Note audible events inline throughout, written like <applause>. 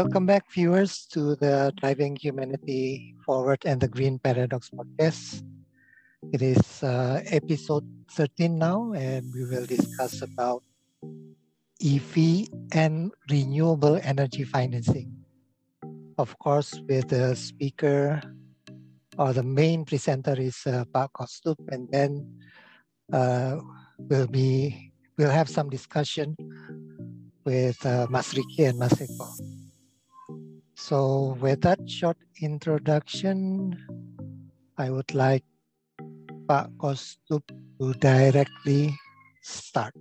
Welcome back, viewers, to the Driving Humanity Forward and the Green Paradox podcast. It is uh, episode 13 now, and we will discuss about EV and renewable energy financing. Of course, with the speaker or the main presenter is uh, Pak Kostup, and then uh, we'll be we'll have some discussion with uh, Mas and Mas Eko. So with that short introduction, I would like Pak Kostup to directly start.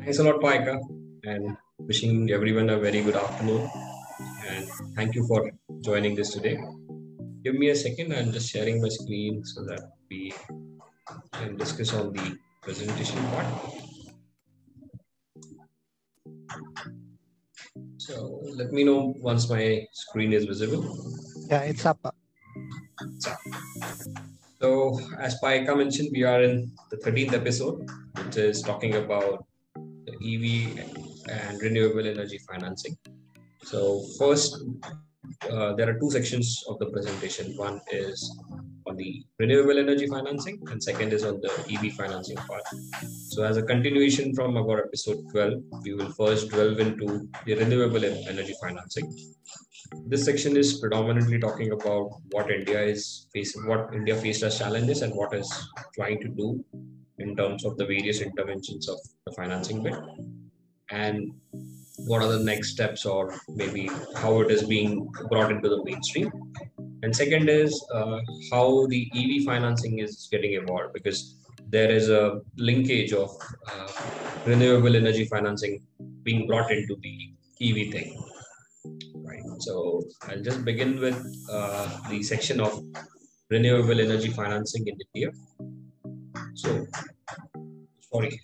Thanks a lot, Paika, and wishing everyone a very good afternoon. And thank you for joining this today. Give me a second, I'm just sharing my screen so that we can discuss on the presentation part. So let me know once my screen is visible. Yeah, it's up. So as Paika mentioned, we are in the 13th episode, which is talking about EV and renewable energy financing. So first, uh, there are two sections of the presentation. One is on the renewable energy financing and second is on the EV financing part. So as a continuation from our episode 12, we will first delve into the renewable energy financing. This section is predominantly talking about what India is facing, what India faced as challenges and what is trying to do in terms of the various interventions of the financing bit and what are the next steps or maybe how it is being brought into the mainstream and second is uh, how the ev financing is getting evolved because there is a linkage of uh, renewable energy financing being brought into the ev thing right so i'll just begin with uh, the section of renewable energy financing in india so, sorry.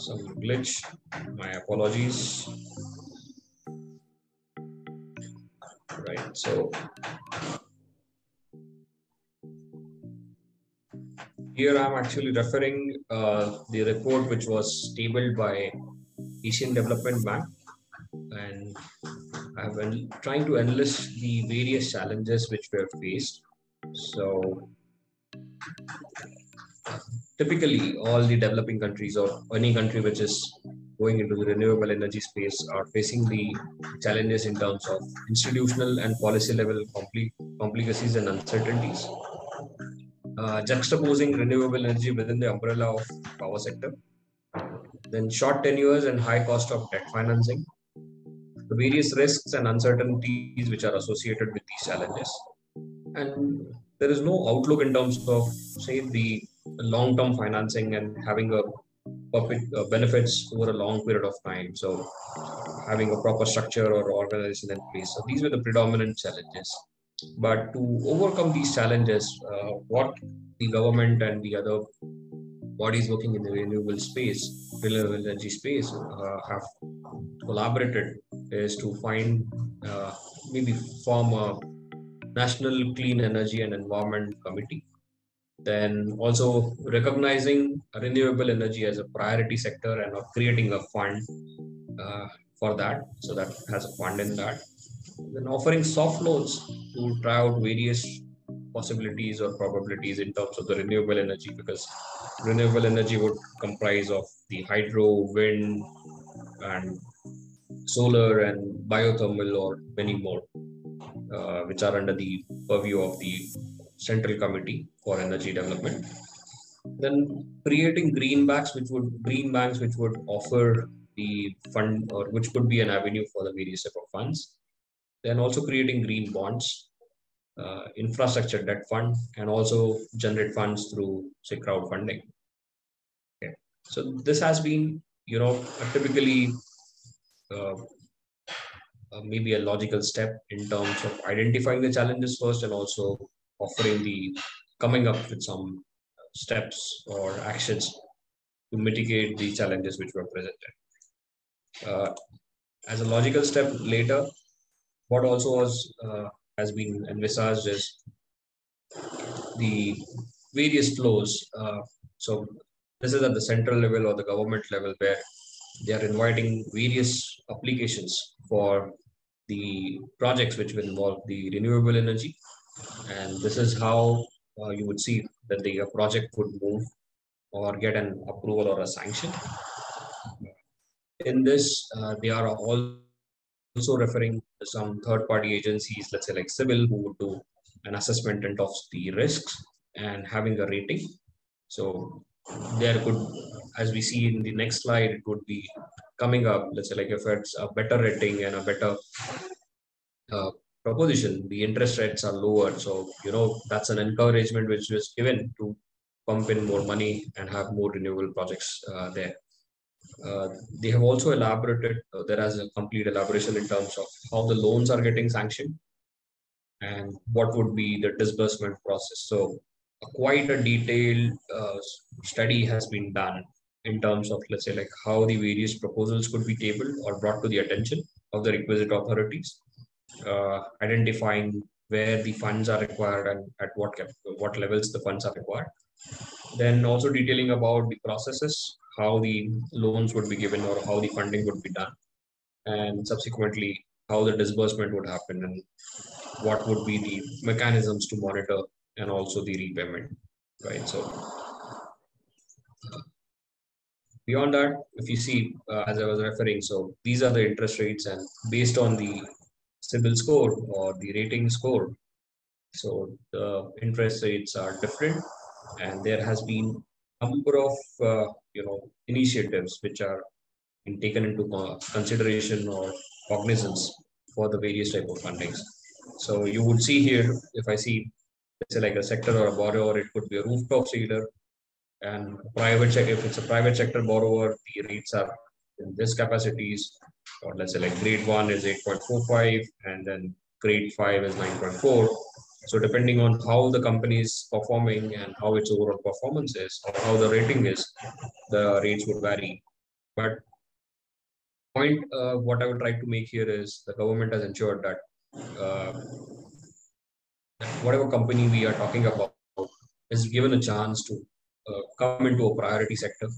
Some glitch, my apologies. Right, so here I'm actually referring uh, the report which was tabled by Asian Development Bank, and I've been trying to enlist the various challenges which we have faced. So typically all the developing countries or any country which is going into the renewable energy space are facing the challenges in terms of institutional and policy level compli- complications and uncertainties. Uh, juxtaposing renewable energy within the umbrella of power sector, then short tenures and high cost of debt financing, the various risks and uncertainties which are associated with these challenges, and there is no outlook in terms of say the long-term financing and having a perfect uh, benefits over a long period of time. So having a proper structure or organization in place. So these were the predominant challenges. But to overcome these challenges, uh, what the government and the other bodies working in the renewable space, renewable energy space, uh, have collaborated is to find uh, maybe form a national clean energy and environment committee. Then also recognizing renewable energy as a priority sector and of creating a fund uh, for that. So that has a fund in that then offering soft loans to try out various possibilities or probabilities in terms of the renewable energy because renewable energy would comprise of the hydro, wind, and solar and biothermal or many more, uh, which are under the purview of the Central Committee for Energy Development. Then creating green banks, which would green banks which would offer the fund or which could be an avenue for the various type of funds then also creating green bonds, uh, infrastructure debt fund, and also generate funds through say crowdfunding. Okay, so this has been you know typically uh, uh, maybe a logical step in terms of identifying the challenges first and also offering the coming up with some steps or actions to mitigate the challenges which were presented. Uh, as a logical step later, what also was uh, has been envisaged is the various flows. Uh, so this is at the central level or the government level where they are inviting various applications for the projects which will involve the renewable energy. And this is how uh, you would see that the project could move or get an approval or a sanction. In this, uh, they are also referring to some third-party agencies, let's say like CIBIL, who would do an assessment and of the risks and having a rating. So there could, as we see in the next slide, it would be coming up, let's say like if it's a better rating and a better uh, proposition, the interest rates are lower. So, you know, that's an encouragement which was given to pump in more money and have more renewable projects uh, there. Uh, they have also elaborated, uh, there is a complete elaboration in terms of how the loans are getting sanctioned and what would be the disbursement process. So quite a detailed uh, study has been done in terms of, let's say, like how the various proposals could be tabled or brought to the attention of the requisite authorities, uh, identifying where the funds are required and at what what levels the funds are required. Then also detailing about the processes, how the loans would be given or how the funding would be done, and subsequently how the disbursement would happen and what would be the mechanisms to monitor and also the repayment, right? So beyond that, if you see, uh, as I was referring, so these are the interest rates and based on the CIBIL score or the rating score, so the interest rates are different and there has been number of, uh, you know, initiatives which are taken into consideration or cognizance for the various type of fundings. So you would see here, if I see let's say like a sector or a borrower, it could be a rooftop solar. And private if it's a private sector borrower, the rates are in this capacities, or let's say like grade one is 8.45, and then grade five is 9.4. So depending on how the company is performing and how its overall performance is, or how the rating is, the rates would vary. But point uh, what I would try to make here is the government has ensured that uh, whatever company we are talking about is given a chance to uh, come into a priority sector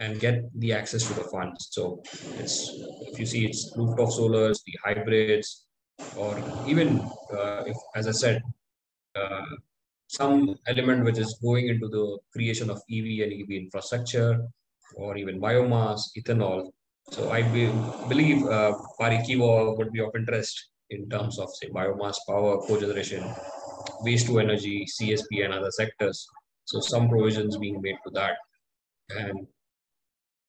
and get the access to the funds. So it's if you see it's rooftop solars, the hybrids, or even uh, if, as I said, uh, some element which is going into the creation of EV and EV infrastructure, or even biomass, ethanol. So I be, believe uh, Pari Kiwa would be of interest in terms of say biomass power cogeneration waste to energy, CSP, and other sectors. So some provisions being made to that. And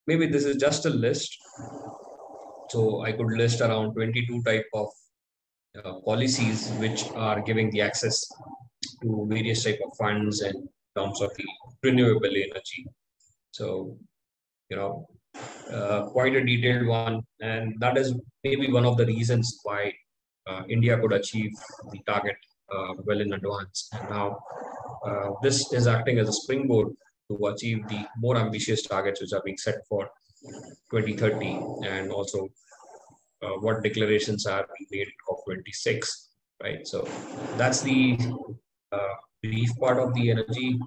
maybe this is just a list. So I could list around 22 type of uh, policies which are giving the access to various type of funds and terms of the renewable energy. So, you know, uh, quite a detailed one. And that is maybe one of the reasons why uh, India could achieve the target uh, well in advance. And now uh, this is acting as a springboard to achieve the more ambitious targets which are being set for 2030 and also uh, what declarations are made in COP26, right? So that's the uh, brief part of the energy,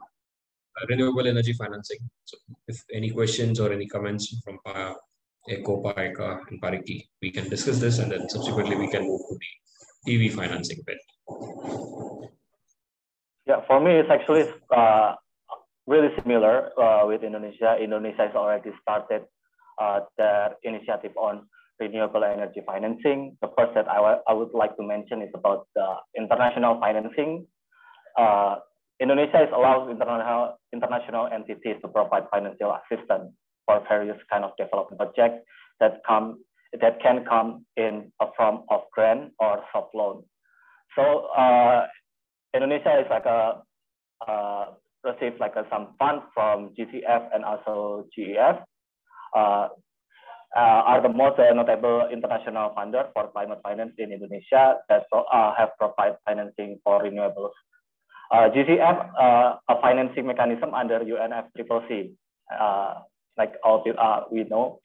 uh, renewable energy financing. So if any questions or any comments from uh, Eko, PAECA, and Pariki, we can discuss this and then subsequently we can move to the EV financing bit. Yeah, for me, it's actually uh, really similar uh, with Indonesia. Indonesia has already started uh, their initiative on renewable energy financing. The first that I, I would like to mention is about the international financing. Uh, Indonesia is allows international international entities to provide financial assistance for various kind of development projects that come that can come in a form of grant or soft loan. So uh, Indonesia is like a uh, receives like a, some funds from GCF and also GEF. Uh, uh, are the most notable international funder for climate finance in Indonesia that uh, have provided financing for renewables. Uh, GCF, uh, a financing mechanism under UNFCCC, uh, like all uh, we know,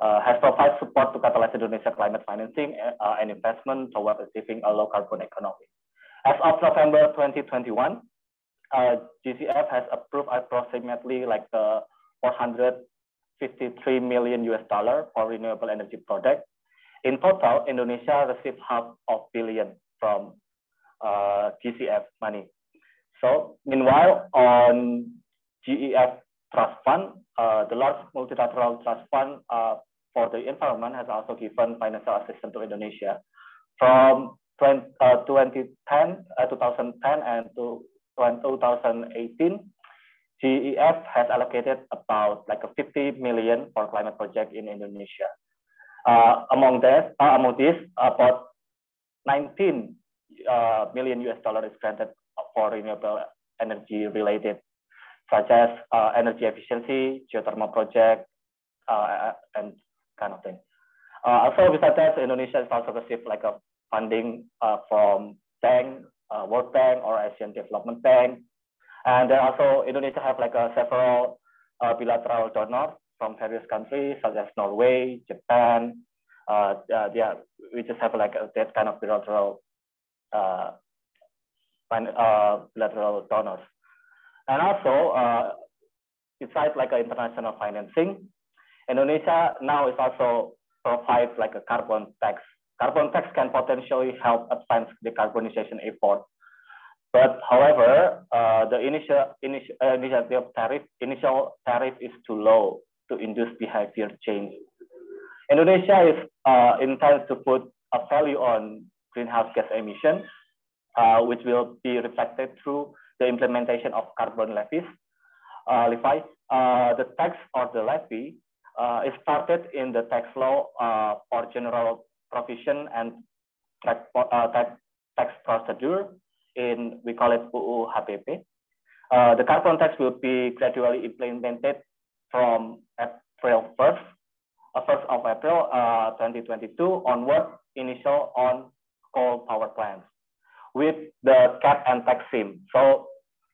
uh, has provided support to catalyze Indonesia climate financing uh, and investment toward achieving a low carbon economy. As of November 2021, uh, GCF has approved approximately like uh, 453 million US dollar for renewable energy projects. In total, Indonesia received half of billion from uh, GCF money. So meanwhile, on GEF Trust Fund, uh, the large multilateral trust fund uh, for the environment has also given financial assistance to Indonesia from 20, uh, 2010, uh, 2010 and to 2018. GEF has allocated about like a 50 million for climate project in Indonesia. Uh, among that, uh, among this, about 19 uh, million US dollar is granted for renewable energy related, such as uh, energy efficiency, geothermal project, uh, and kind of thing. Uh, also, besides that, Indonesia has also received like a funding uh, from bank, uh, World Bank or Asian Development Bank, and then also Indonesia have like a several bilateral donors from various countries such as Norway, Japan. yeah, we just have like a, that kind of bilateral uh, uh, bilateral donors. And also, uh, besides like international financing, Indonesia now is also provides like a carbon tax. Carbon tax can potentially help advance decarbonization effort. But however, uh, the initial, initial uh, initiative tariff initial tariff is too low to induce behavior change. Indonesia is uh, intends to put a value on greenhouse gas emission, uh, which will be reflected through the implementation of carbon levies. Uh, levy, uh, the tax or the levy uh, is started in the tax law uh, for general provision and tax, uh, tax, procedure in, we call it UU HPP. Uh, the carbon tax will be gradually implemented from April 1st, uh, 1st of April uh, 2022 onward, initial on coal power plants with the cap and tax scheme. So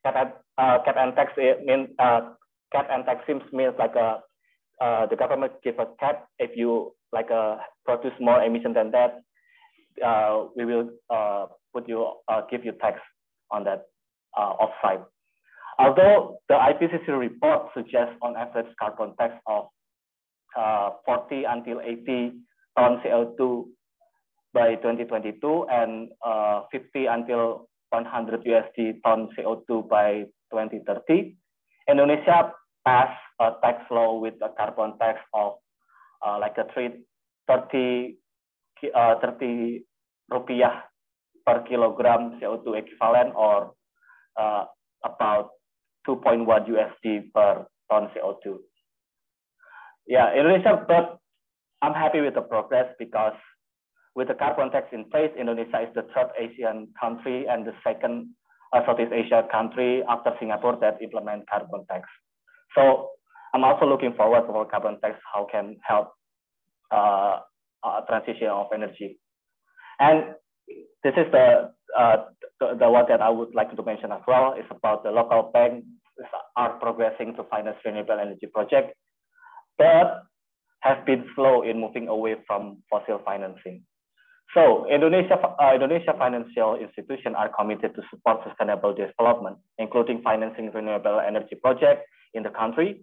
cap and, uh, cap and tax means uh, cap and tax schemes means like a uh, the government give a cap if you like produce more emission than that, uh, we will uh, put you uh, give you tax on that uh, offsite. Although the IPCC report suggests on average carbon tax of uh, 40 until 80 ton CO2 by 2022 and uh, 50 until 100 USD ton CO2 by 2030. Indonesia passed a tax law with a carbon tax of uh, like a 3, 30, uh, 30 rupiah per kilogram CO2 equivalent or uh, about 2.1 USD per ton CO2. Yeah, Indonesia, but I'm happy with the progress because with the carbon tax in place, Indonesia is the third Asian country and the second uh, Southeast Asia country after Singapore that implement carbon tax. So I'm also looking forward for carbon tax, how can help uh, uh, transition of energy. And this is the, uh, the, the one that I would like to mention as well is about the local banks are progressing to finance renewable energy project, but have been slow in moving away from fossil financing. So Indonesia, uh, Indonesia financial institutions are committed to support sustainable development, including financing renewable energy projects in the country.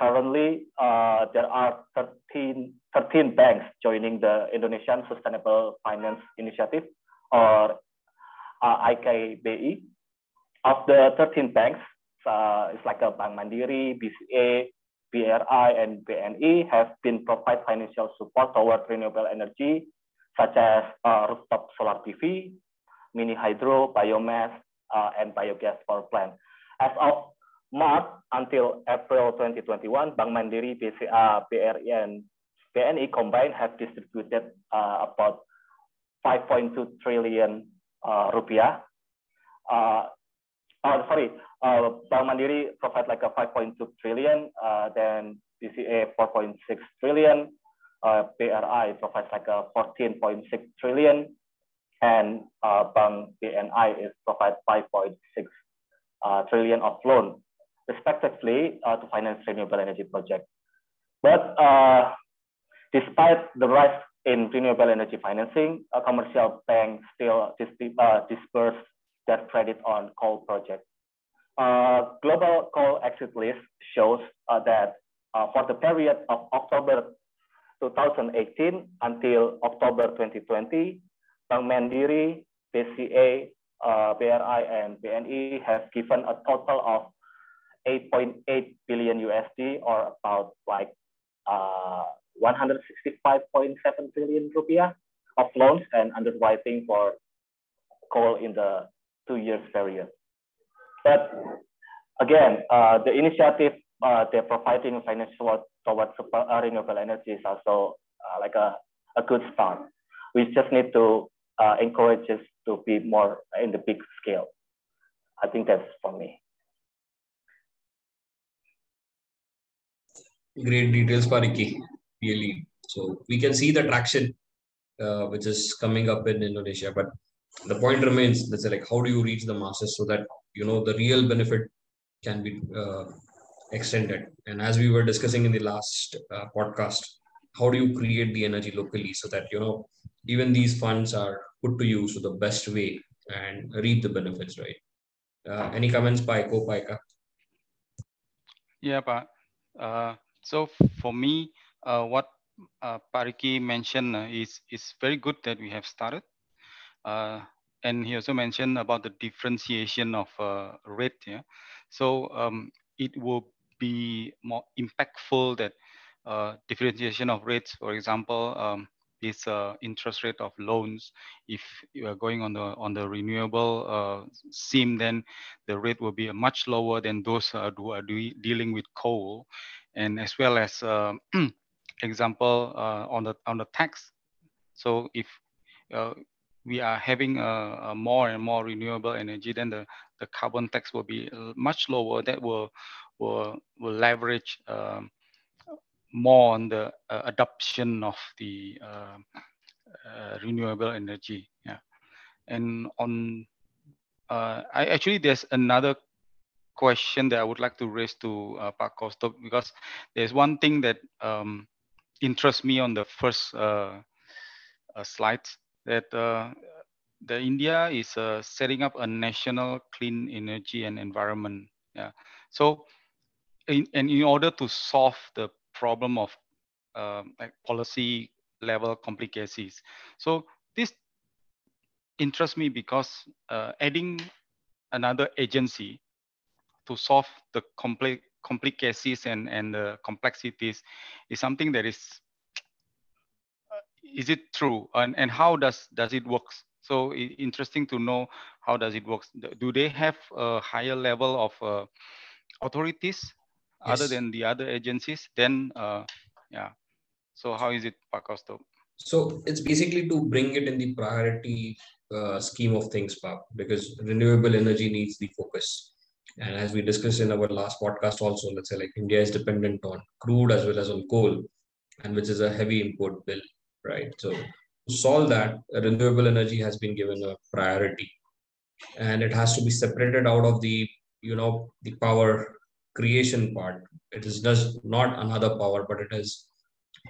Currently, uh, there are 13, 13 banks joining the Indonesian Sustainable Finance Initiative, or uh, IKBI. Of the 13 banks, uh, it's like a Bank Mandiri, BCA, BRI, and BNI have been provide financial support toward renewable energy such as uh, rooftop solar PV, mini hydro, biomass, uh, and biogas power plant. As of March until April 2021, Bank Mandiri, BCA, BRI, and BNI combined have distributed uh, about 5.2 trillion uh, rupiah. Uh, oh, sorry, uh, Bank Mandiri provide like a 5.2 trillion, uh, then BCA 4.6 trillion, uh, BRI provides like a 14.6 trillion, and uh, Bank BNI is provide 5.6 uh, trillion of loan, respectively, uh, to finance renewable energy projects. But uh, Despite the rise in renewable energy financing, a commercial banks still dis uh, disperse that credit on coal projects. Uh, global coal exit list shows that for the period of October 2018 until October 2020, Bank Mandiri, BCA, uh, BRI, and BNI have given a total of 8.8 billion USD or about like uh, 165.7 billion rupiah of loans and underwriting for coal in the two years period. But again, uh, the initiative uh, they're providing financial towards uh, renewable energy is also uh, like a, a good start. We just need to uh, encourage us to be more in the big scale. I think that's for me. Great details, for Pariki really. So we can see the traction uh, which is coming up in Indonesia. But the point remains, let's say, like, how do you reach the masses so that you know the real benefit can be uh, extended? And as we were discussing in the last uh, podcast, how do you create the energy locally so that you know even these funds are put to use to the best way and reap the benefits, right? Uh, any comments, Paiko, Paika? Yeah, but so for me, uh, what uh, Pariki mentioned uh, is is very good that we have started. Uh, and he also mentioned about the differentiation of uh, rate. Yeah, so um, it will be more impactful that uh, differentiation of rates. For example, um, this uh, interest rate of loans. If you are going on the on the renewable uh, SIM, then the rate will be much lower than those uh, who are dealing with coal, and as well as uh, <clears throat> example uh, on the on the tax. So if uh, we are having a, a, more and more renewable energy, then the, the carbon tax will be much lower. That will will, will leverage um, more on the uh, adoption of the uh, uh, renewable energy. Yeah, and on uh, I actually there's another question that I would like to raise to uh, Pak Kosto because there's one thing that um, interests me on the first uh, uh, slide that uh, the India is uh, setting up a national clean energy and environment. Yeah. So, in, and in order to solve the problem of uh, like policy level complications, so this interests me because uh, adding another agency to solve the complex complications and, and the complexities is something that is, uh, is it true? And, and how does, does it work? So interesting to know how does it work. Do they have a higher level of uh, authorities yes. other than the other agencies? Then, uh, yeah. So how is it, Pak Kosto? So it's basically to bring it in the priority uh, scheme of things, Pak, because renewable energy needs the focus. And as we discussed in our last podcast, also, let's say like India is dependent on crude as well as on coal, and which is a heavy import bill, right? So to solve that, renewable energy has been given a priority, and it has to be separated out of the you know the power creation part. It is just not another power, but it is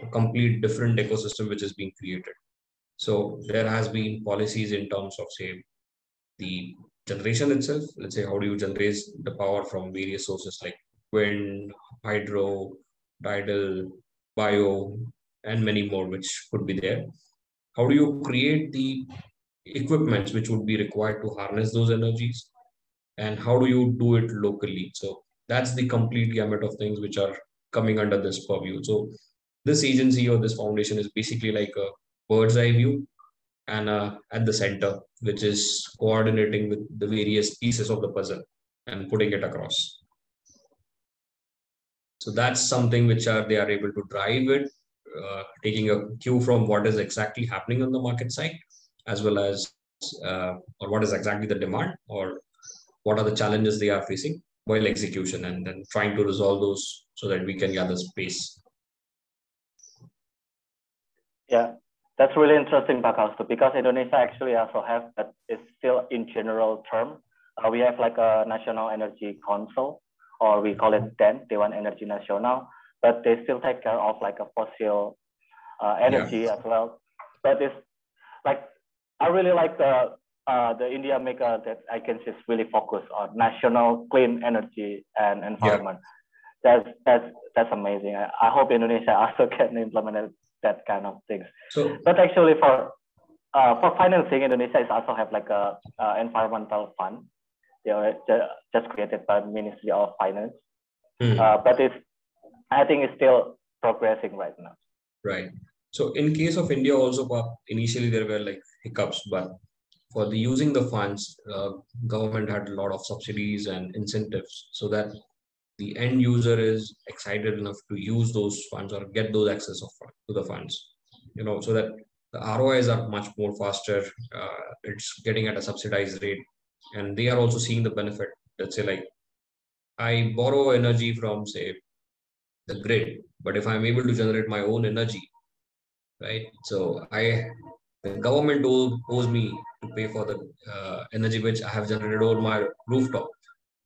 a complete different ecosystem which is being created. So there has been policies in terms of say the generation itself let's say how do you generate the power from various sources like wind hydro tidal bio and many more which could be there. How do you create the equipments which would be required to harness those energies? And how do you do it locally? So that's the complete gamut of things which are coming under this purview. So this agency or this foundation is basically like a bird's eye view and uh, at the center, which is coordinating with the various pieces of the puzzle and putting it across. So that's something which are they are able to drive it, uh, taking a cue from what is exactly happening on the market side, as well as uh, or what is exactly the demand or what are the challenges they are facing while execution, and then trying to resolve those so that we can gather space. Yeah, that's really interesting, Pak because Indonesia actually also have, but it's still in general term. Uh, we have like a National Energy Council, or we call it DEN, Dewan Energy Nasional, but they still take care of like a fossil uh, energy yeah. as well. But it's like I really like the uh, the India maker that I can just really focus on national clean energy and environment. Yeah. That's that's that's amazing. I, I hope Indonesia <laughs> also can implement that kind of things. So, but actually for uh, for financing, Indonesia is also have like a, a environmental fund. They are just created by Ministry of Finance. Mm. Uh, but it's I think it's still progressing right now. Right. So in case of India also, initially there were like hiccups, but for the using the funds, uh, government had a lot of subsidies and incentives so that the end user is excited enough to use those funds or get those access of funds to the funds. You know, so that the ROIs are much more faster. Uh, it's getting at a subsidized rate, and they are also seeing the benefit. Let's say like I borrow energy from say the grid, but if I'm able to generate my own energy, right? So I the government owes me to pay for the uh, energy which I have generated over my rooftop.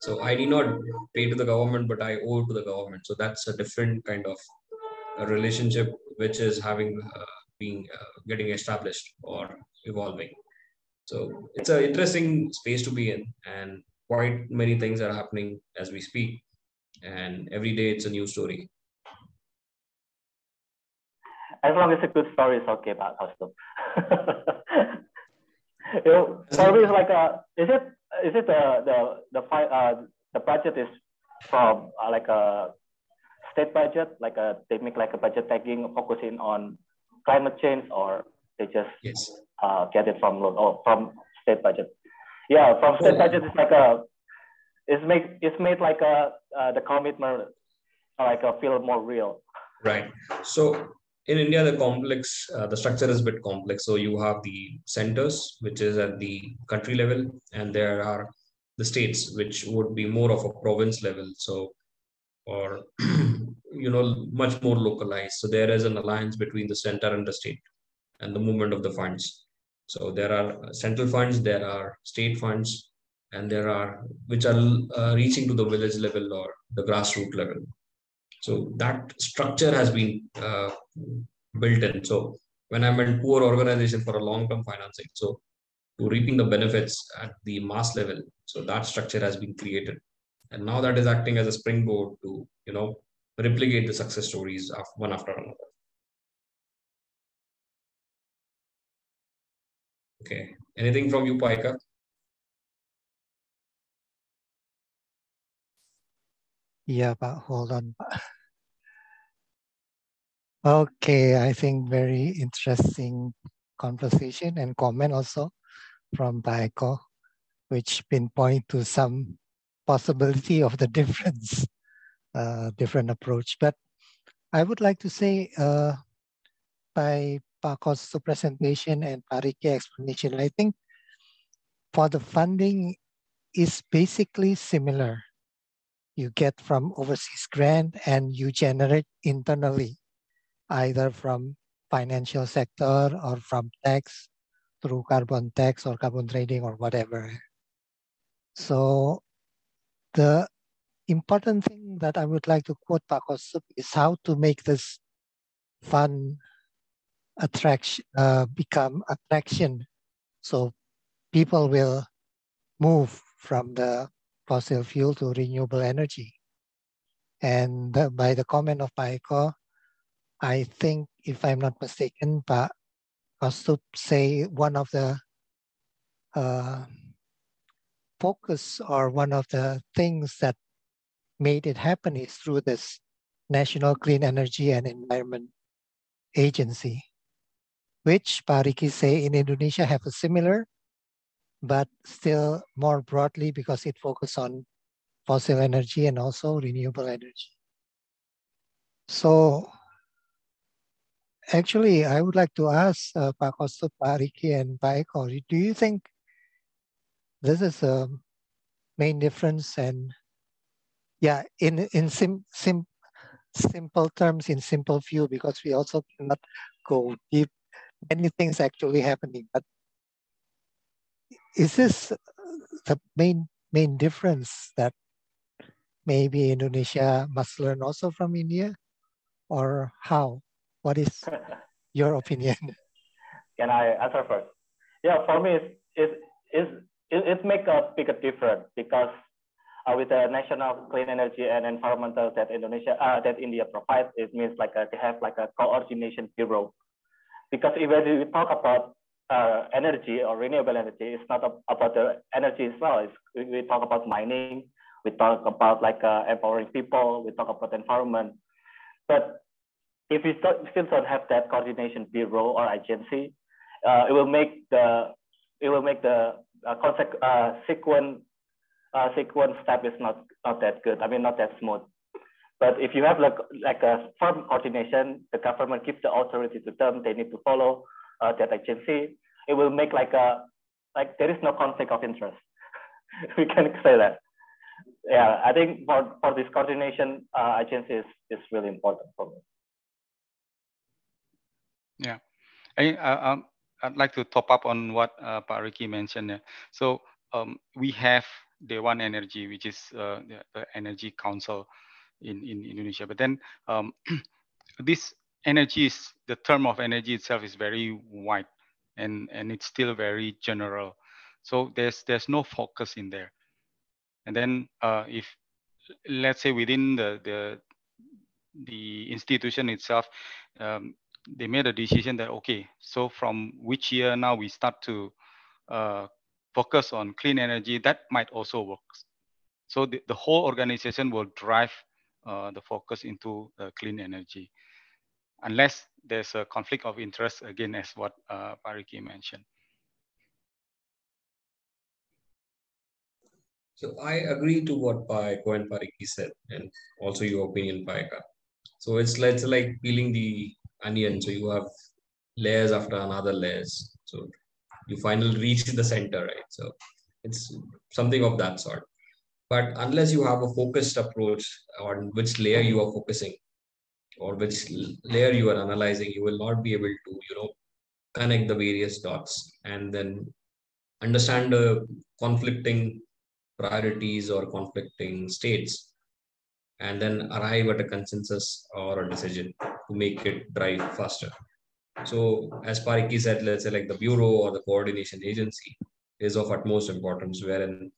So I need not pay to the government, but I owe to the government. So that's a different kind of a relationship which is having uh, being uh, getting established or evolving. So it's an interesting space to be in, and quite many things are happening as we speak. And every day it's a new story as long as it's a good story, it's okay about custom. <laughs> you know, story is like a, is it is it the the the uh, the budget is from uh, like a state budget, like a they make like a budget tagging focusing on climate change, or they just yes. uh, get it from or from state budget. Yeah, from state budget it's like a it's made it's made like a uh, the commitment like a feel more real. Right. So in India, the complex, uh, the structure is a bit complex. So you have the centers, which is at the country level, and there are the states, which would be more of a province level. So, or <clears throat> you know, much more localized. So there is an alliance between the center and the state, and the movement of the funds. So there are central funds, there are state funds, and there are which are uh, reaching to the village level or the grassroots level. So that structure has been uh, built in. So when I'm in poor organization for a long-term financing, so to reaping the benefits at the mass level, so that structure has been created, and now that is acting as a springboard to you know replicate the success stories of one after another. Okay, anything from you, Paika? Yeah, but hold on. Okay, I think very interesting conversation and comment also from Baiko, which pinpoint to some possibility of the <laughs> difference, uh, different approach. But I would like to say uh, by Pako's presentation and Parike explanation, I think for the funding is basically similar you get from overseas grant and you generate internally, either from financial sector or from tax through carbon tax or carbon trading or whatever. So the important thing that I would like to quote Pakos is how to make this fun attraction uh, become attraction so people will move from the fossil fuel to renewable energy. And by the comment of Paiko, I think, if I'm not mistaken, but to say one of the uh, focus or one of the things that made it happen is through this National Clean Energy and Environment Agency, which Pariki say in Indonesia have a similar but still more broadly because it focuses on fossil energy and also renewable energy. So actually, I would like to ask uh, Pak Kostup, Pak Riki, and Pak Eko, do you think this is a main difference? And yeah, in, in sim, sim, simple terms, in simple view, because we also cannot go deep, many things actually happening, but is this the main main difference that maybe Indonesia must learn also from India, or how? What is <laughs> your opinion. Can I answer first? Yeah, for me, it's, it's, it's, it, it makes a bigger difference because uh, with the national clean energy and environmental that Indonesia, uh, that India provides, it means like a, they have like a coordination bureau. Because even we talk about uh, energy or renewable energy, it's not about the energy itself. It's, we talk about mining, we talk about like uh, empowering people, we talk about environment. But if we still don't have that coordination bureau or agency, uh, it will make the it will make the uh, consequence uh, sequence uh, sequence step is not not that good. I mean, not that smooth. But if you have like like a firm coordination, the government gives the authority to them. They need to follow uh, that agency. It will make like a like there is no conflict of interest. <laughs> we can say that. Yeah, I think for for this coordination uh, agency is, is really important for me. Yeah, I, uh, um, I'd like to top up on what uh, Pak Ricky mentioned. So um, we have Dewan Energy, which is uh, the, the, Energy Council in, in Indonesia. But then um, <clears throat> this energy is, the term of energy itself is very wide and, and it's still very general. So there's, there's no focus in there. And then uh, if, let's say within the, the, the institution itself, um, they made a decision that okay so from which year now we start to uh, focus on clean energy that might also work so the, the whole organization will drive uh, the focus into uh, clean energy unless there's a conflict of interest again as what uh, Pariki mentioned so I agree to what Paeko and Pariki said and also your opinion Paika so it's, it's like peeling the onion. So you have layers after another layers. So you finally reach the center, right? So it's something of that sort. But unless you have a focused approach on which layer you are focusing or which layer you are analyzing, you will not be able to, you know, connect the various dots and then understand the conflicting priorities or conflicting states and then arrive at a consensus or a decision to make it drive faster. So as Pariki said, let's say like the bureau or the coordination agency is of utmost importance, wherein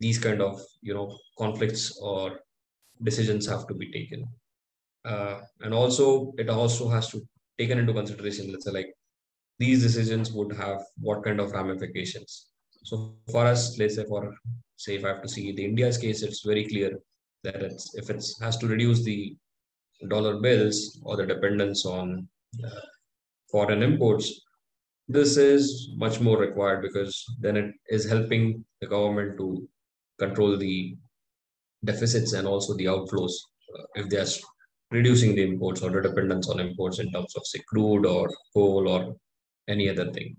these kind of you know conflicts or decisions have to be taken. Uh, and also it also has to taken into consideration, let's say like these decisions would have what kind of ramifications. So for us, let's say for say if I have to see the India's case, it's very clear that it's if it has to reduce the dollar bills or the dependence on uh, foreign imports, this is much more required because then it is helping the government to control the deficits and also the outflows uh, if they are reducing the imports or the dependence on imports in terms of say crude or coal or any other thing.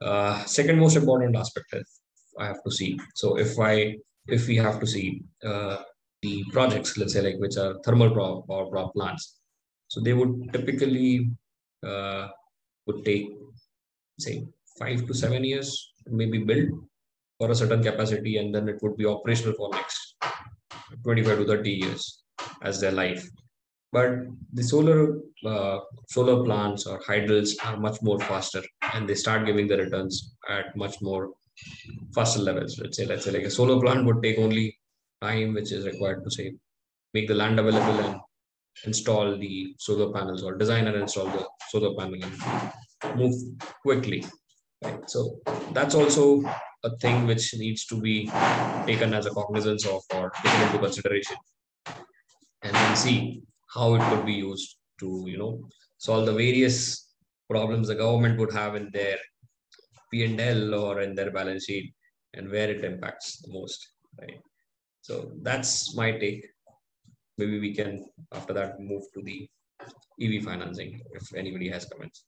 Uh, second most important aspect is I have to see. So if I if we have to see uh, the projects, let's say like which are thermal power, power plants. So they would typically uh, would take say five to seven years maybe build for a certain capacity and then it would be operational for next 25 to 30 years as their life but the solar uh, solar plants or hydels are much more faster and they start giving the returns at much more faster levels. Let's say let's say like a solar plant would take only time which is required to say make the land available and install the solar panels or design and install the solar panel and move quickly right? So that's also a thing which needs to be taken as a cognizance of or taken into consideration. And then see how it could be used to you know solve the various problems the government would have in their p&l or in their balance sheet and where it impacts the most right so that's my take. Maybe we can, after that, move to the EV financing if anybody has comments.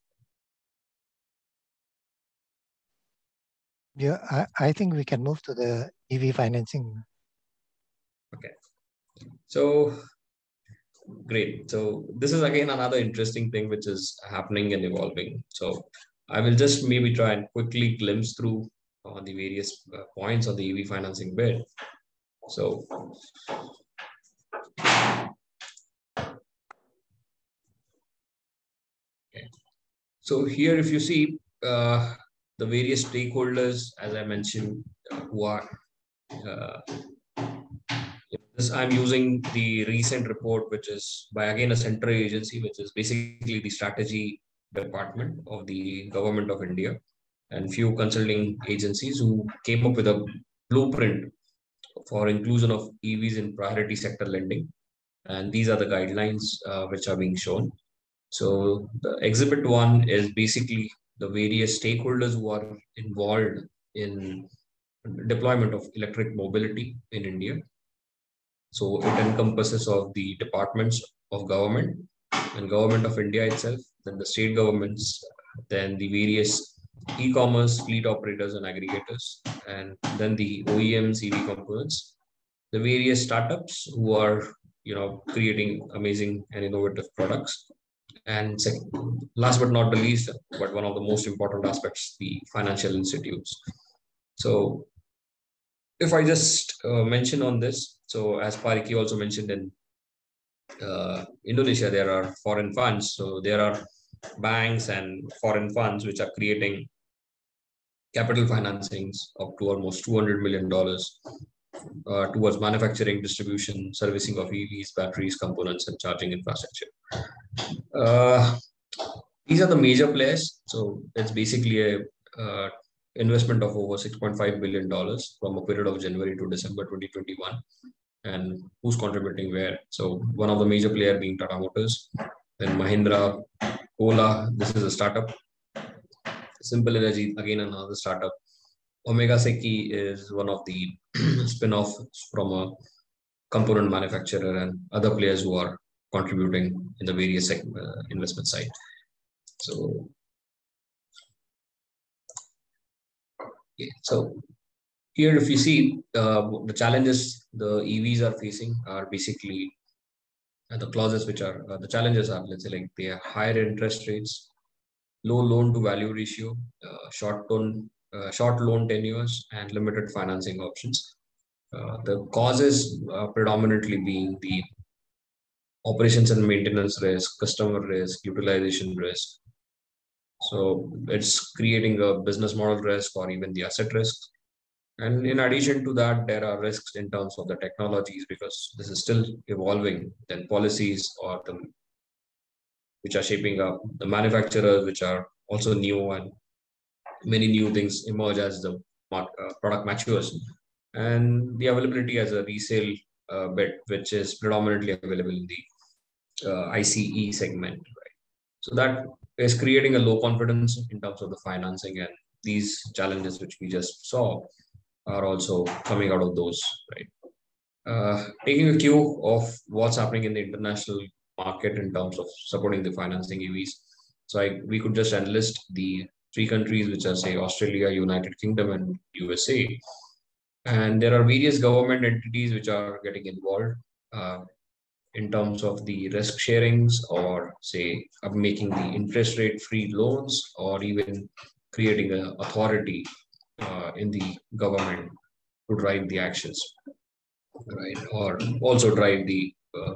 Yeah, I, I think we can move to the EV financing. Okay. So great. So this is again another interesting thing which is happening and evolving. So I will just maybe try and quickly glimpse through on uh, the various uh, points of the EV financing bid. So. So here, if you see uh, the various stakeholders, as I mentioned, uh, who are uh, this, I'm using the recent report, which is by again a central agency, which is basically the strategy department of the government of India, and few consulting agencies who came up with a blueprint for inclusion of EVs in priority sector lending. And these are the guidelines uh, which are being shown. So the exhibit one is basically the various stakeholders who are involved in deployment of electric mobility in India. So it encompasses of the departments of government and government of India itself, then the state governments, then the various e-commerce fleet operators and aggregators, and then the OEMs, EV components, the various startups who are you know creating amazing and innovative products, and second, last but not the least, but one of the most important aspects, the financial institutes. So if I just uh, mention on this, so as Pak Riki also mentioned in uh, Indonesia, there are foreign funds. So there are banks and foreign funds which are creating capital financings up to almost $200 million uh, towards manufacturing, distribution, servicing of EVs, batteries, components, and charging infrastructure. Uh, these are the major players. So it's basically a uh, investment of over $6.5 billion from a period of January to December 2021. And who's contributing where? So one of the major player being Tata Motors, then Mahindra, Ola, this is a startup. Simple Energy, again another startup. Omega Seiki is one of the <clears throat> spin-offs from a component manufacturer and other players who are contributing in the various uh, investment side. So, so here if you see uh, the challenges the EVs are facing are basically uh, the clauses which are uh, the challenges are let's say like they are higher interest rates, low loan to value ratio, uh, short loan uh, short loan tenures, and limited financing options. Uh, the causes predominantly being the operations and maintenance risk, customer risk, utilization risk. So it's creating a business model risk or even the asset risk. And in addition to that, there are risks in terms of the technologies because this is still evolving. Then policies or the which are shaping up, the manufacturers which are also new and many new things emerge as the uh, product matures, and the availability as a resale uh, bit, which is predominantly available in the uh, ICE segment. Right? So that is creating a low confidence in terms of the financing, and these challenges which we just saw are also coming out of those. Right? Uh, taking a cue of what's happening in the international market in terms of supporting the financing EVs. So I, we could just enlist the three countries, which are say Australia, United Kingdom, and USA. And there are various government entities which are getting involved uh, in terms of the risk sharings or say of making the interest rate free loans or even creating an authority uh, in the government to drive the actions right or also drive the uh,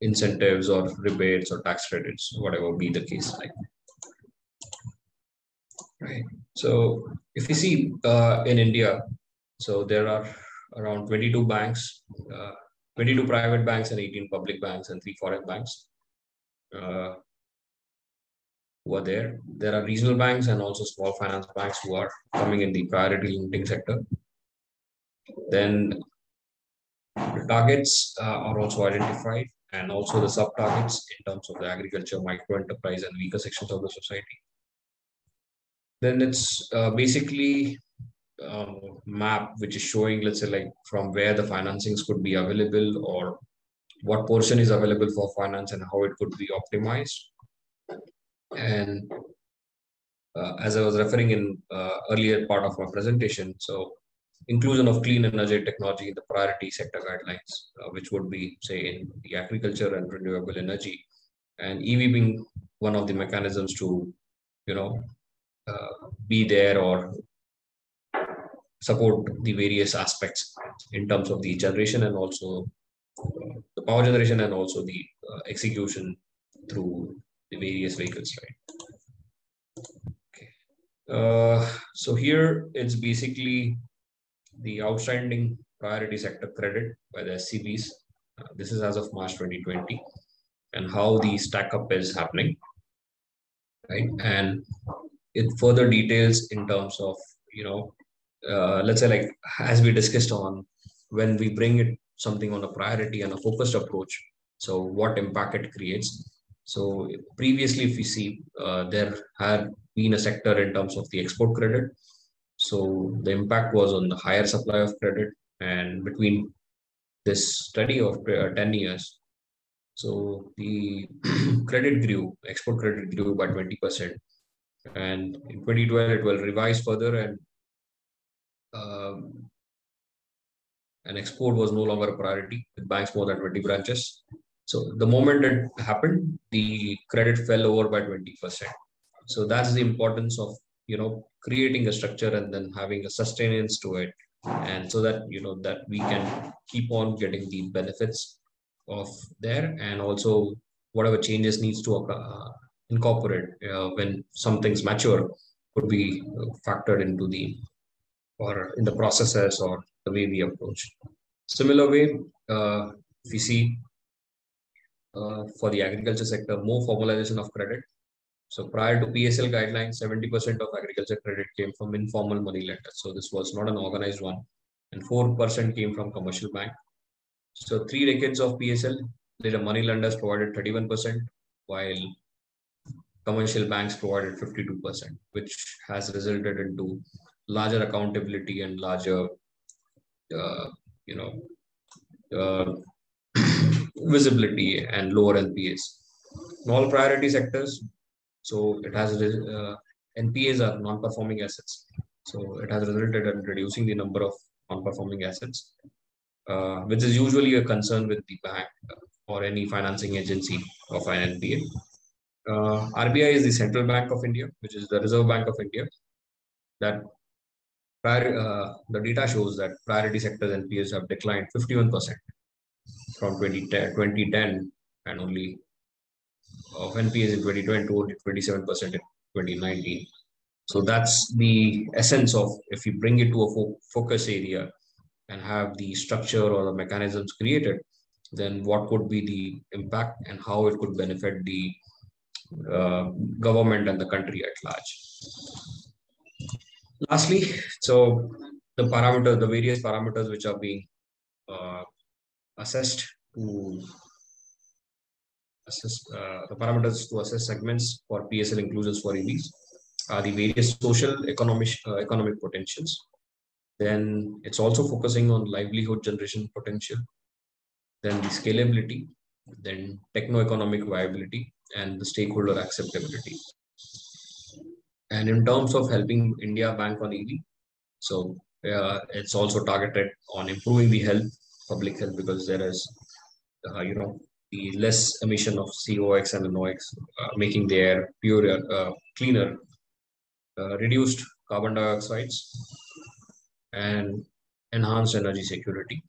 incentives or rebates or tax credits whatever be the case like right? So if you see uh, in India, so there are around 22 banks, uh, 22 private banks and 18 public banks and three foreign banks uh, who are there. There are regional banks and also small finance banks who are coming in the priority lending sector. Then the targets uh, are also identified and also the sub targets in terms of the agriculture, micro enterprise, and weaker sections of the society then it's uh, basically um, map which is showing let's say like from where the financings could be available or what portion is available for finance and how it could be optimized. And uh, as i was referring in uh, earlier part of my presentation so inclusion of clean energy technology in the priority sector guidelines uh, which would be say in the agriculture and renewable energy. And ev being one of the mechanisms to you know uh, be there or support the various aspects in terms of the generation and also uh, the power generation and also the uh, execution through the various vehicles right Uh, so here it's basically the outstanding priority sector credit by the SCBs. Uh, this is as of March 2020 and how the stack up is happening, right? And it further details in terms of, you know, uh, let's say like as we discussed on when we bring it something on a priority and a focused approach so what impact it creates. So previously if we see uh, there had been a sector in terms of the export credit. So the impact was on the higher supply of credit and between this study of uh, 10 years. So the <clears throat> credit grew export credit grew by 20% and in 2012 it will revise further and um, and export was no longer a priority with banks more than 20 branches. So the moment it happened, the credit fell over by 20%. So that's the importance of you know creating a structure and then having a sustenance to it, and so that you know that we can keep on getting the benefits of there, and also whatever changes needs to uh, incorporate uh, when something's mature could be factored into the or in the processes or the way we approach. Similar way, uh, we see uh, for the agriculture sector, more formalization of credit. So prior to PSL guidelines, 70% of agriculture credit came from informal money lenders. So this was not an organized one. And 4% came from commercial bank. So three decades of PSL, the money lenders provided 31%, while commercial banks provided 52%, which has resulted into larger accountability and larger, uh, you know, uh, <clears throat> visibility and lower NPAs. All priority sectors, so it has uh, NPAs are non-performing assets. So it has resulted in reducing the number of non-performing assets, uh, which is usually a concern with the bank or any financing agency of an NPA. Uh, RBI is the central bank of India, which is the Reserve Bank of India, that prior, uh, the data shows that priority sectors NPAs have declined 51% from 2010, 2010 and only of NPAs in 2020 to only 27% in 2019. So that's the essence of if you bring it to a fo focus area and have the structure or the mechanisms created, then what would be the impact and how it could benefit the uh, government and the country at large. Lastly, so the parameters, the various parameters which are being uh, assessed to assess uh, the parameters to assess segments for PSL inclusions for EVs are the various social economic uh, economic potentials. Then it's also focusing on livelihood generation potential. Then the scalability, then techno-economic viability, and the stakeholder acceptability. And in terms of helping India bank on EV, so uh, it's also targeted on improving the health, public health, because there is, uh, you know, the less emission of COX and NOx, uh, making the air purer, uh, cleaner, uh, reduced carbon dioxides, and enhanced energy security.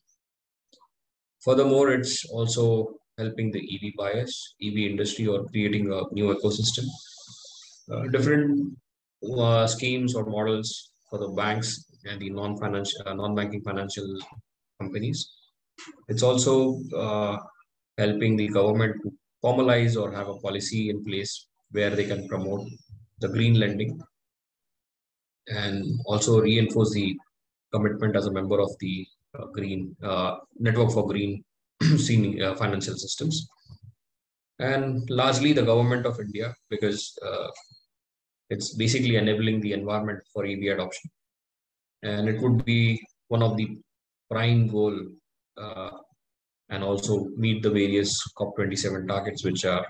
Furthermore, it's also helping the EV buyers, EV industry, or creating a new ecosystem. Uh, different uh, schemes or models for the banks and the non-financial, uh, non-banking financial companies. It's also uh, helping the government to formalize or have a policy in place where they can promote the green lending and also reinforce the commitment as a member of the uh, green uh, network for green <clears throat> uh, financial systems and largely the government of india because it's basically enabling the environment for EV adoption. And it would be one of the prime goal uh, and also meet the various COP27 targets, which are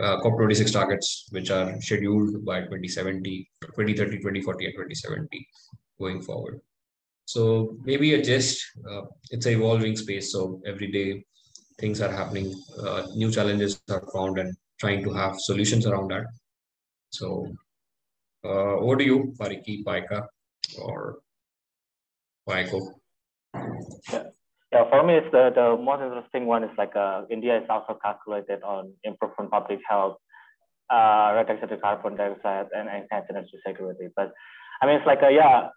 uh, COP26 targets, which are scheduled by 2070, 2030, 2040, and 2070 going forward. So maybe a gist, uh, it's an evolving space. So every day things are happening, uh, new challenges are found and trying to have solutions around that. So uh, you, Pak Riki, Paika, or Pak Eko. Yeah. yeah, for me, it's the, the most interesting one is like uh, India is also calculated on improvement public health uh, reduction of carbon dioxide and enhance energy security. But I mean, it's like a, yeah,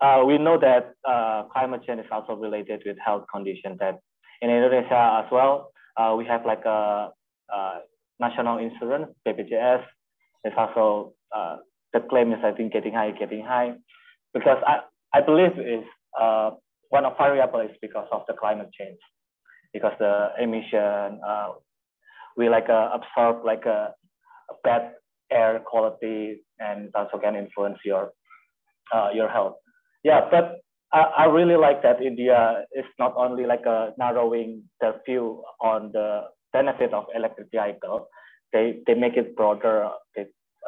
uh, we know that uh, climate change is also related with health conditions that in Indonesia as well, uh, we have like a, a, national insurance, BPJS. It's also, uh, the claim is I think getting high, getting high. Because I, I believe is uh, one of variable is because of the climate change. Because the emission, uh, we like absorb like a, a bad air quality and also can influence your your health yeah, but I, I really like that India is not only like a narrowing their view on the benefit of electric vehicle, they they make it broader. They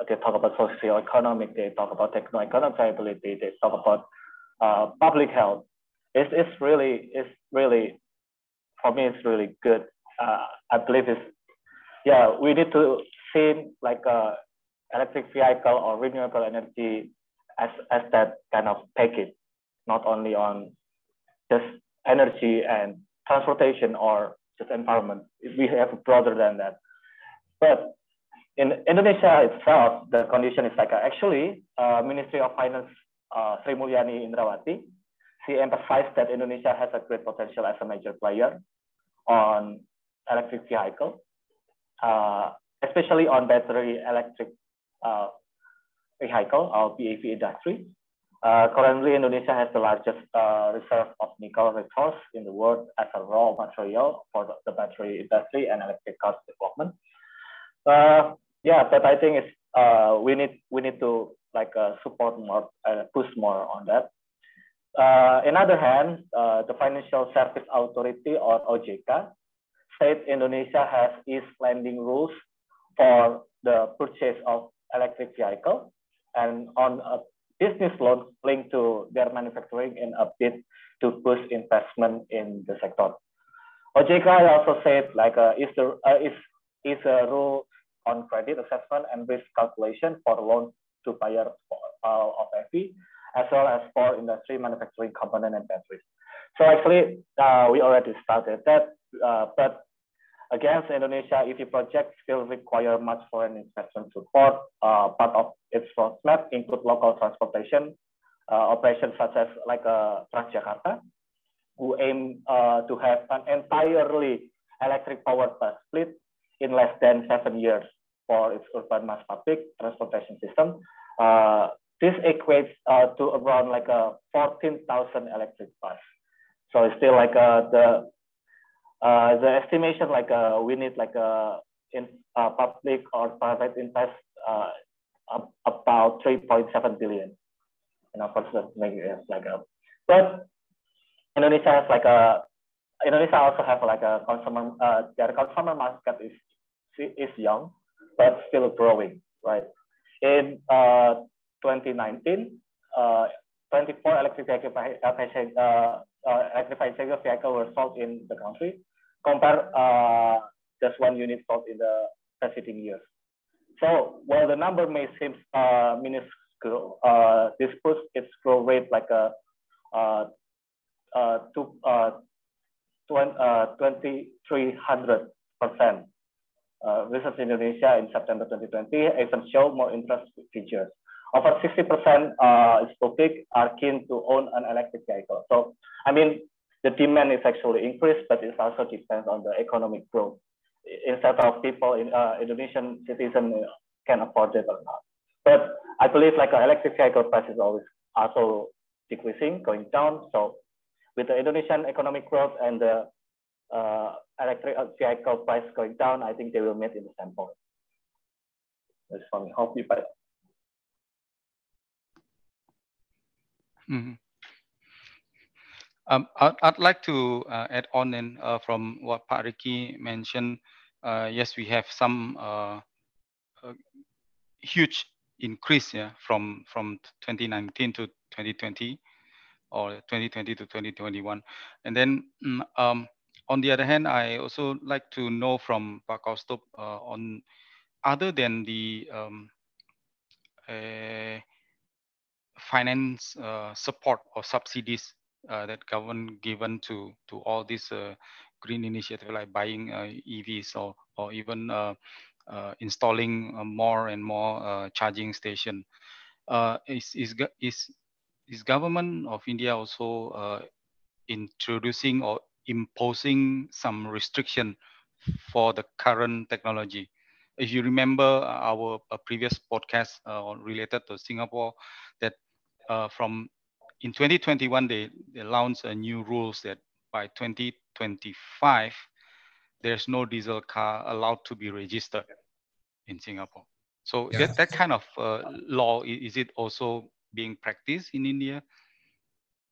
they talk about socio-economic, they talk about techno-economic viability, they talk about uh, public health. It's, it's really, it's really, for me, it's really good. Uh, I believe it's, yeah, we need to see like a electric vehicle or renewable energy as, as that kind of package, not only on just energy and transportation or just environment. We have broader than that. But in Indonesia itself, the condition is like actually uh, Ministry of Finance uh, Sri Mulyani Indrawati, she emphasized that Indonesia has a great potential as a major player on electric vehicle, uh, especially on battery electric uh, vehicle or BEV industry. Uh, currently, Indonesia has the largest uh, reserve of nickel resource in the world as a raw material for the, the battery industry and electric cars development. Uh, yeah, but I think it's uh, we need we need to like uh, support more, uh, push more on that. Uh, in other hand, uh, the Financial Service Authority or OJK said Indonesia has ease lending rules for the purchase of electric vehicle and on a business loan linked to their manufacturing in a bid to push investment in the sector. OJK also said like uh, is the uh, is is a rule on credit assessment and risk calculation for loans to buyers uh, of EV as well as for industry manufacturing component and batteries. So actually, uh, we already started that, uh, but Against Indonesia EV project still require much foreign investment support. Uh, part of its roadmap include local transportation uh, operations such as like uh, Transjakarta, who aim to have an entirely electric powered bus fleet in less than seven years for its urban mass public transportation system. Uh, this equates uh, to around like a 14,000 electric bus. So it's still like uh, the uh, the estimation like uh, we need like a in uh, public or private invest about 3.7 billion. You know, for like like a, but Indonesia has like a Indonesia also have like a consumer uh, their consumer market is is young but still growing, right? In uh, 2019, uh, 24 electric vehicle uh, uh, electrified vehicle were sold in the country, compare uh, just one unit sold in the preceding years. So while the number may seem uh, minuscule, uh, this puts its growth rate like a uh, uh, to, uh, 2300 uh, percent. Uh, Research Indonesia in September 2020 even show more interest features. Over 60% uh, is public are keen to own an electric vehicle. So, I mean, the demand is actually increased, but it also depends on the economic growth. Instead of people in uh, Indonesian citizen can afford it or not. But I believe like an electric vehicle price is always also decreasing, going down. So with the Indonesian economic growth and the uh, electric vehicle price going down, I think they will meet in the same point. That's for me. Hope you buy. Mm -hmm. Um, I'd, I'd, like to uh, add on in uh, from what Pak Ricky mentioned. Uh, yes, we have some uh, huge increase yeah, from, from 2019 to 2020 or 2020 to 2021. And then mm, um, on the other hand, I also like to know from Pak Kaustubh uh, on other than the um, finance uh, support or subsidies uh, that government given to to all these uh, green initiative like buying uh, EVs or or even uh, installing uh, more and more uh, charging station. is, is, is, is government of India also introducing or imposing some restriction for the current technology? If you remember uh, our uh, previous podcast uh, related to Singapore, that from in 2021 they, they launched a new rules that by 2025 there's no diesel car allowed to be registered in Singapore. So yeah. that, that kind of uh, law, is it also being practiced in India?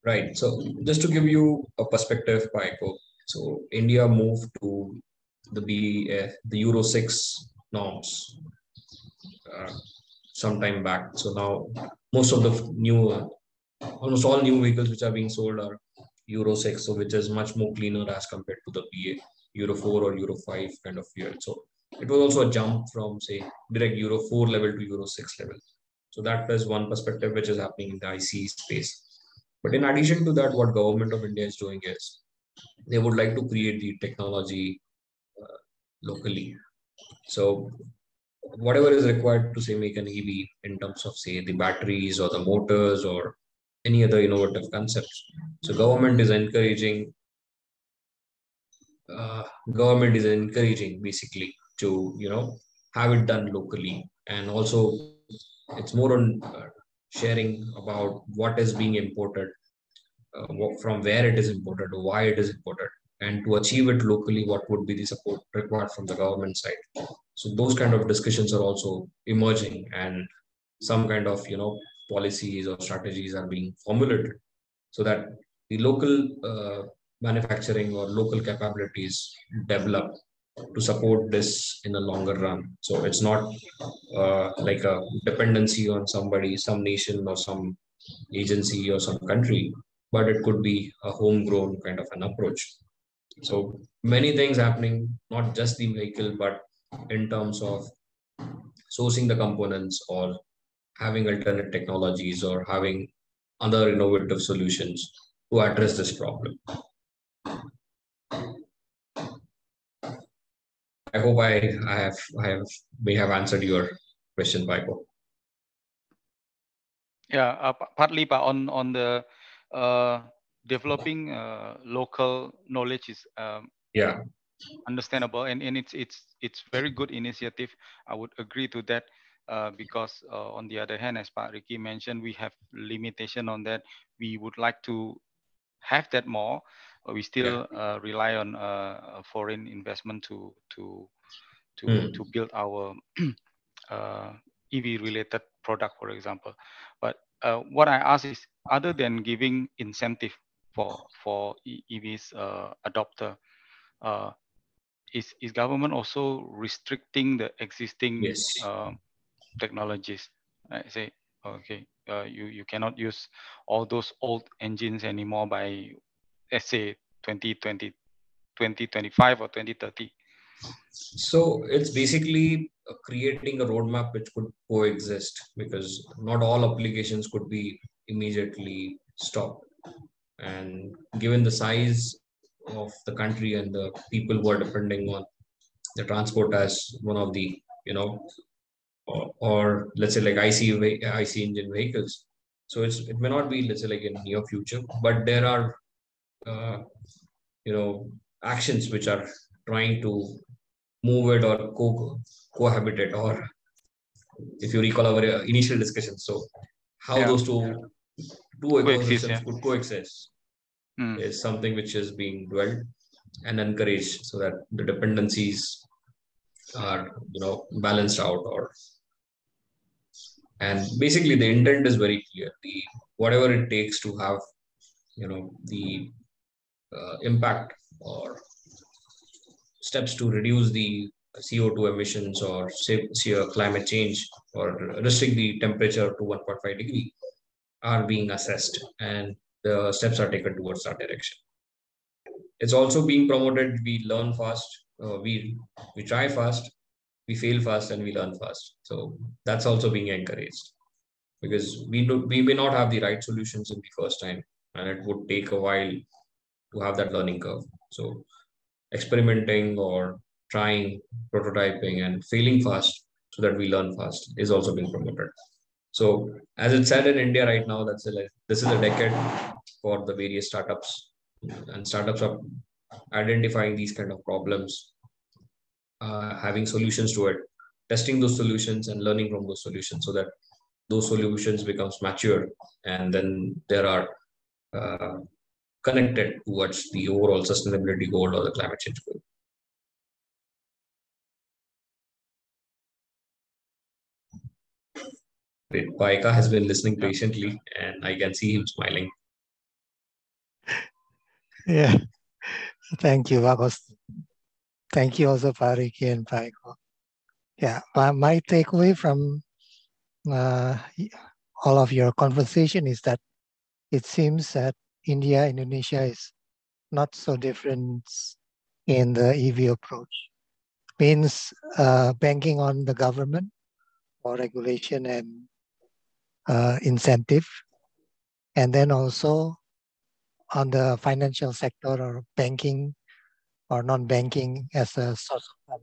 Right. So just to give you a perspective, Pak Eko, so India moved to the B, uh, the Euro 6 norms uh, some time back. So now most of the new, uh, almost all new vehicles which are being sold are Euro 6, so which is much more cleaner as compared to the BA. Euro 4 or Euro 5 kind of fuel. So it was also a jump from say direct Euro 4 level to Euro 6 level. So that is one perspective which is happening in the ICE space. But in addition to that, what government of India is doing is they would like to create the technology uh, locally. So whatever is required to say make an EV in terms of say the batteries or the motors or any other innovative concepts. So government is encouraging uh, government is encouraging basically to you know have it done locally and also it's more on uh, sharing about what is being imported uh, from where it is imported why it is imported and to achieve it locally what would be the support required from the government side. So those kind of discussions are also emerging and some kind of you know policies or strategies are being formulated so that the local uh, manufacturing or local capabilities develop to support this in the longer run. So it's not uh, like a dependency on somebody, some nation or some agency or some country, but it could be a homegrown kind of an approach. So many things happening, not just the vehicle, but in terms of sourcing the components or having alternate technologies or having other innovative solutions to address this problem. I hope I, I have I have may have answered your question, Michael. Yeah, uh, partly, but on on the uh, developing uh, local knowledge is um, yeah understandable, and, and it's it's it's very good initiative. I would agree to that. Uh, because uh, on the other hand, as Pak Ricky mentioned, we have limitation on that. We would like to have that more, we still yeah. uh, rely on uh, foreign investment to to to mm. to build our <clears throat> uh, EV related product, for example. But uh, what I ask is, other than giving incentive for for EVs uh, adopter, uh, is is government also restricting the existing yes. technologies? I say, okay, you you cannot use all those old engines anymore by let's say 2020 2025 or 2030 so it's basically creating a roadmap which could coexist because not all applications could be immediately stopped. And given the size of the country and the people who are depending on the transport as one of the you know or, or let's say like IC IC engine vehicles. So it's it may not be let's say like in near future but there are uh, you know actions which are trying to move it or co- cohabit it or if you recall our initial discussion so how yeah. those two two ecosystems yeah. could coexist mm. is something which is being dwelled and encouraged so that the dependencies are you know balanced out or and basically the intent is very clear the whatever it takes to have you know the uh, impact or steps to reduce the CO2 emissions or say, see climate change or restrict the temperature to 1.5 degree are being assessed and the steps are taken towards that direction. It's also being promoted. We learn fast. Uh, we we try fast. We fail fast and we learn fast. So that's also being encouraged because we do, we may not have the right solutions in the first time, and it would take a while to have that learning curve. So experimenting or trying, prototyping, and failing fast so that we learn fast is also being promoted. So, as it's said in India right now, that's a, this is a decade for the various startups, and startups are identifying these kind of problems, uh, having solutions to it, testing those solutions, and learning from those solutions, so that those solutions becomes mature, and then there are uh, connected towards the overall sustainability goal or the climate change goal. Pak Eka has been listening patiently and I can see him smiling. Yeah. Thank you, Vagos. Thank you also, Pak Riki and Pak Eko. Yeah, my, my takeaway from uh, all of your conversation is that it seems that India, Indonesia is not so different in the EV approach. Means uh, banking on the government or regulation and uh, incentive, and then also on the financial sector or banking or non-banking as a source of fund.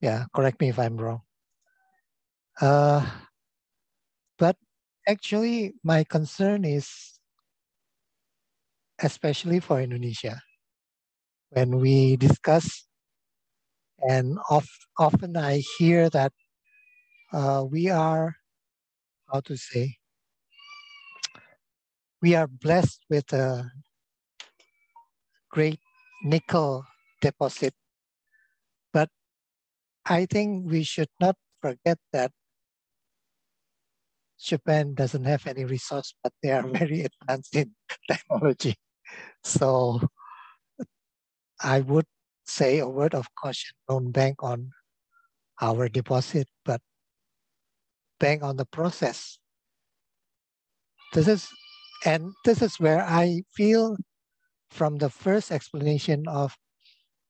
Yeah, correct me if I'm wrong. Uh, but actually, my concern is especially for Indonesia. When we discuss, and of, often I hear that uh, we are, how to say, we are blessed with a great nickel deposit. But I think we should not forget that Japan doesn't have any resource, but they are <laughs> very advanced in <laughs> technology. So I would say a word of caution, don't bank on our deposit, but bank on the process. This is, and this is where I feel from the first explanation of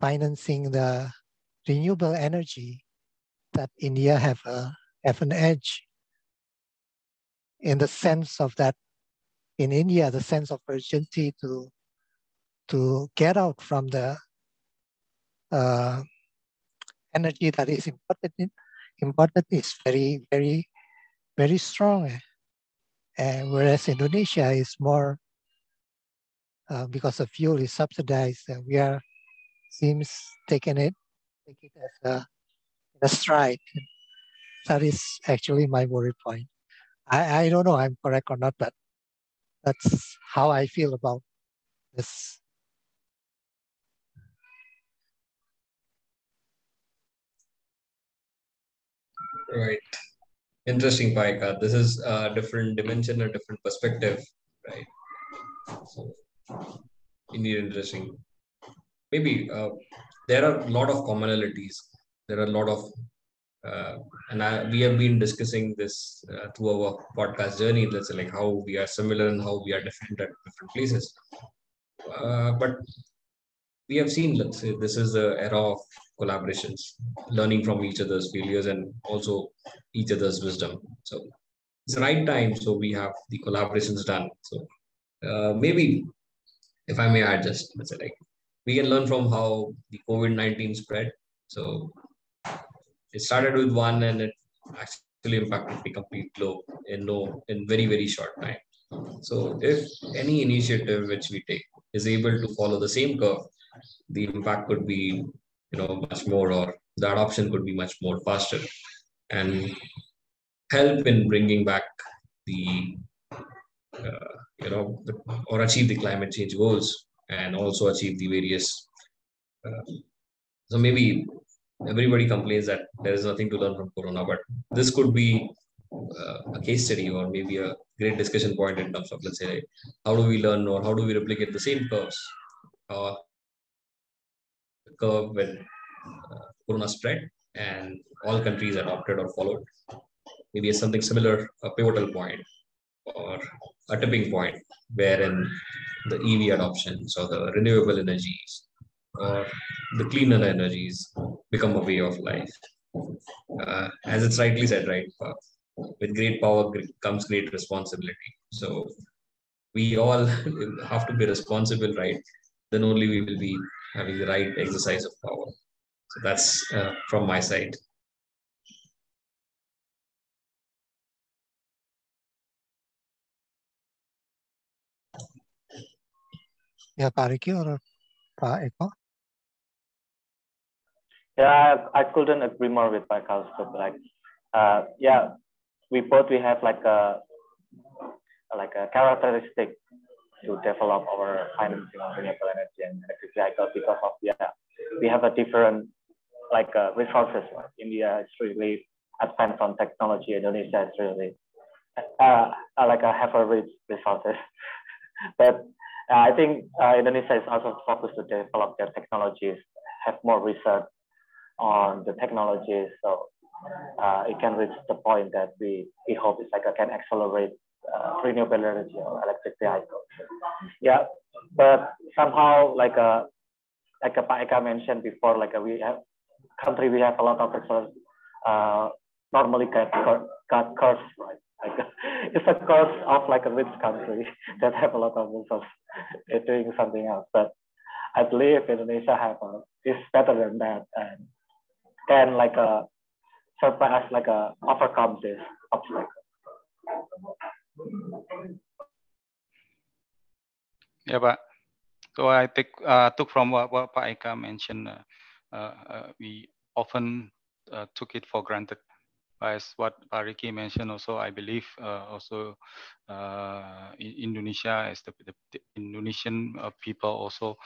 financing the renewable energy that India have a have an edge in the sense of that in India, the sense of urgency to to get out from the uh, energy that is imported in, imported is very, very, very strong. And whereas Indonesia is more uh, because the fuel is subsidized, uh, we are seems taking it, taking it as a, a stride. That is actually my worry point. I, I don't know I'm correct or not, but that's how I feel about this Right. Interesting, Pak Eka. This is a different dimension, a different perspective, right? So, indeed interesting. Maybe uh, there are a lot of commonalities. There are a lot of, uh, and I, we have been discussing this uh, through our podcast journey. Let's say like how we are similar and how we are different at different places. Uh, but we have seen, let's say, this is the era of collaborations, learning from each other's failures and also each other's wisdom. So it's the right time. So we have the collaborations done. So uh, maybe, if I may add, just let's say, like we can learn from how the COVID nineteen spread. So it started with one, and it actually impacted the complete globe in no in very very short time. So if any initiative which we take is able to follow the same curve, the impact could be you know much more or the adoption could be much more faster and help in bringing back the uh, you know or achieve the climate change goals and also achieve the various uh, so maybe everybody complains that there is nothing to learn from corona but this could be uh, a case study or maybe a great discussion point in terms of let's say how do we learn or how do we replicate the same curves uh, curve when uh, corona spread and all countries adopted or followed. Maybe something similar, a pivotal point or a tipping point wherein the EV adoptions or the renewable energies or the cleaner energies become a way of life. Uh, as it's rightly said, right? Uh, with great power comes great responsibility. So we all <laughs> have to be responsible, right? Then only we will be having the right exercise of power. So that's uh, from my side. Yeah, Pak Riki or Eko? Yeah, I, I couldn't agree more with my Kaustubh. Like, uh, yeah, we both we have like a like a characteristic to develop our financing on renewable energy and electric because of yeah we have a different like uh, resources. Right? India is really advanced on technology. Indonesia is really uh, like a have a rich resources, <laughs> but uh, I think uh, Indonesia is also focused to develop their technologies, have more research on the technology. so uh, it can reach the point that we we hope it's like I can accelerate uh, renewable energy or electric vehicles. Yeah, but somehow like a uh, like a Pak Eka mentioned before, like a, we have country we have a lot of resources uh, normally get got cursed, right? Like <laughs> it's a curse of like a rich country <laughs> that have a lot of resources doing something else. But I believe Indonesia have a, is better than that and can like a surpass like a overcome this obstacle. Yeah, but so I take uh, took from what, what Pak Eka mentioned. Uh, uh, uh, we often uh, took it for granted. As what Pak Riki mentioned, also I believe uh, also in Indonesia as the, the, the Indonesian people also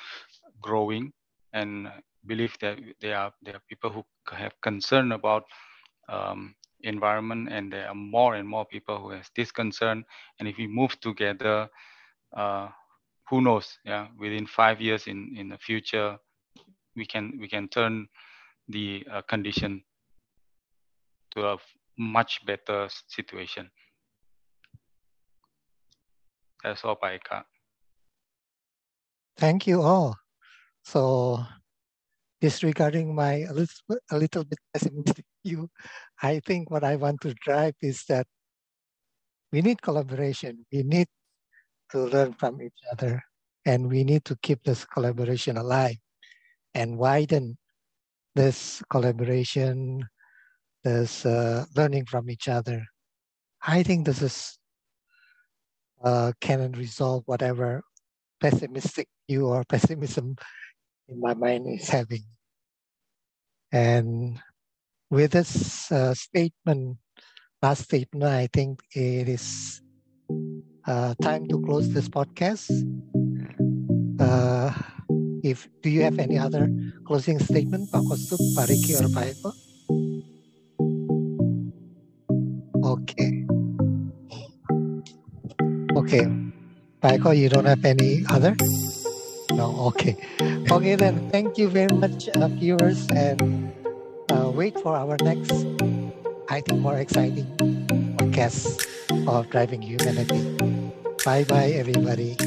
growing and believe that there are there are people who have concern about um, environment and there are more and more people who has this concern. And if we move together uh, who knows? Yeah within five years in in the future we can we can turn the uh, condition to a much better situation. That's all Pak Eka. thank you all. So disregarding my a little, a little bit pessimistic <laughs> view, I think what I want to drive is that we need collaboration. We need to learn from each other and we need to keep this collaboration alive and widen this collaboration, this uh, learning from each other. I think this is uh, can resolve whatever pessimistic view or pessimism in my mind is having. And with this uh, statement, last statement, I think it is uh, time to close this podcast. Uh, if do you have any other closing statement, Pak Kaustubh, Pak Riki, or Pak Eko? Okay. Okay. Pak Eko, you don't have any other? No, okay. Okay, then thank you very much, uh, viewers, and uh, wait for our next, I think, more exciting podcast of Driving Humanity. Bye bye, everybody.